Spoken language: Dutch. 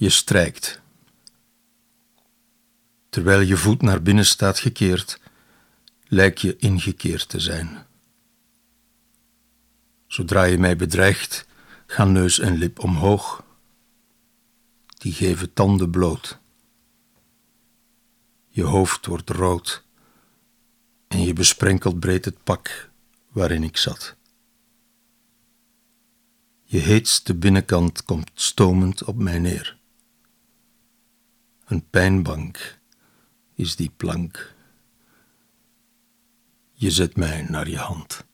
Je strijkt. Terwijl je voet naar binnen staat gekeerd, lijk je ingekeerd te zijn. Zodra je mij bedreigt, gaan neus en lip omhoog. Die geven tanden bloot. Je hoofd wordt rood en je besprenkelt breed het pak waarin ik zat. Je heetste binnenkant komt stomend op mij neer. Een pijnbank is die plank. Je zet mij naar je hand.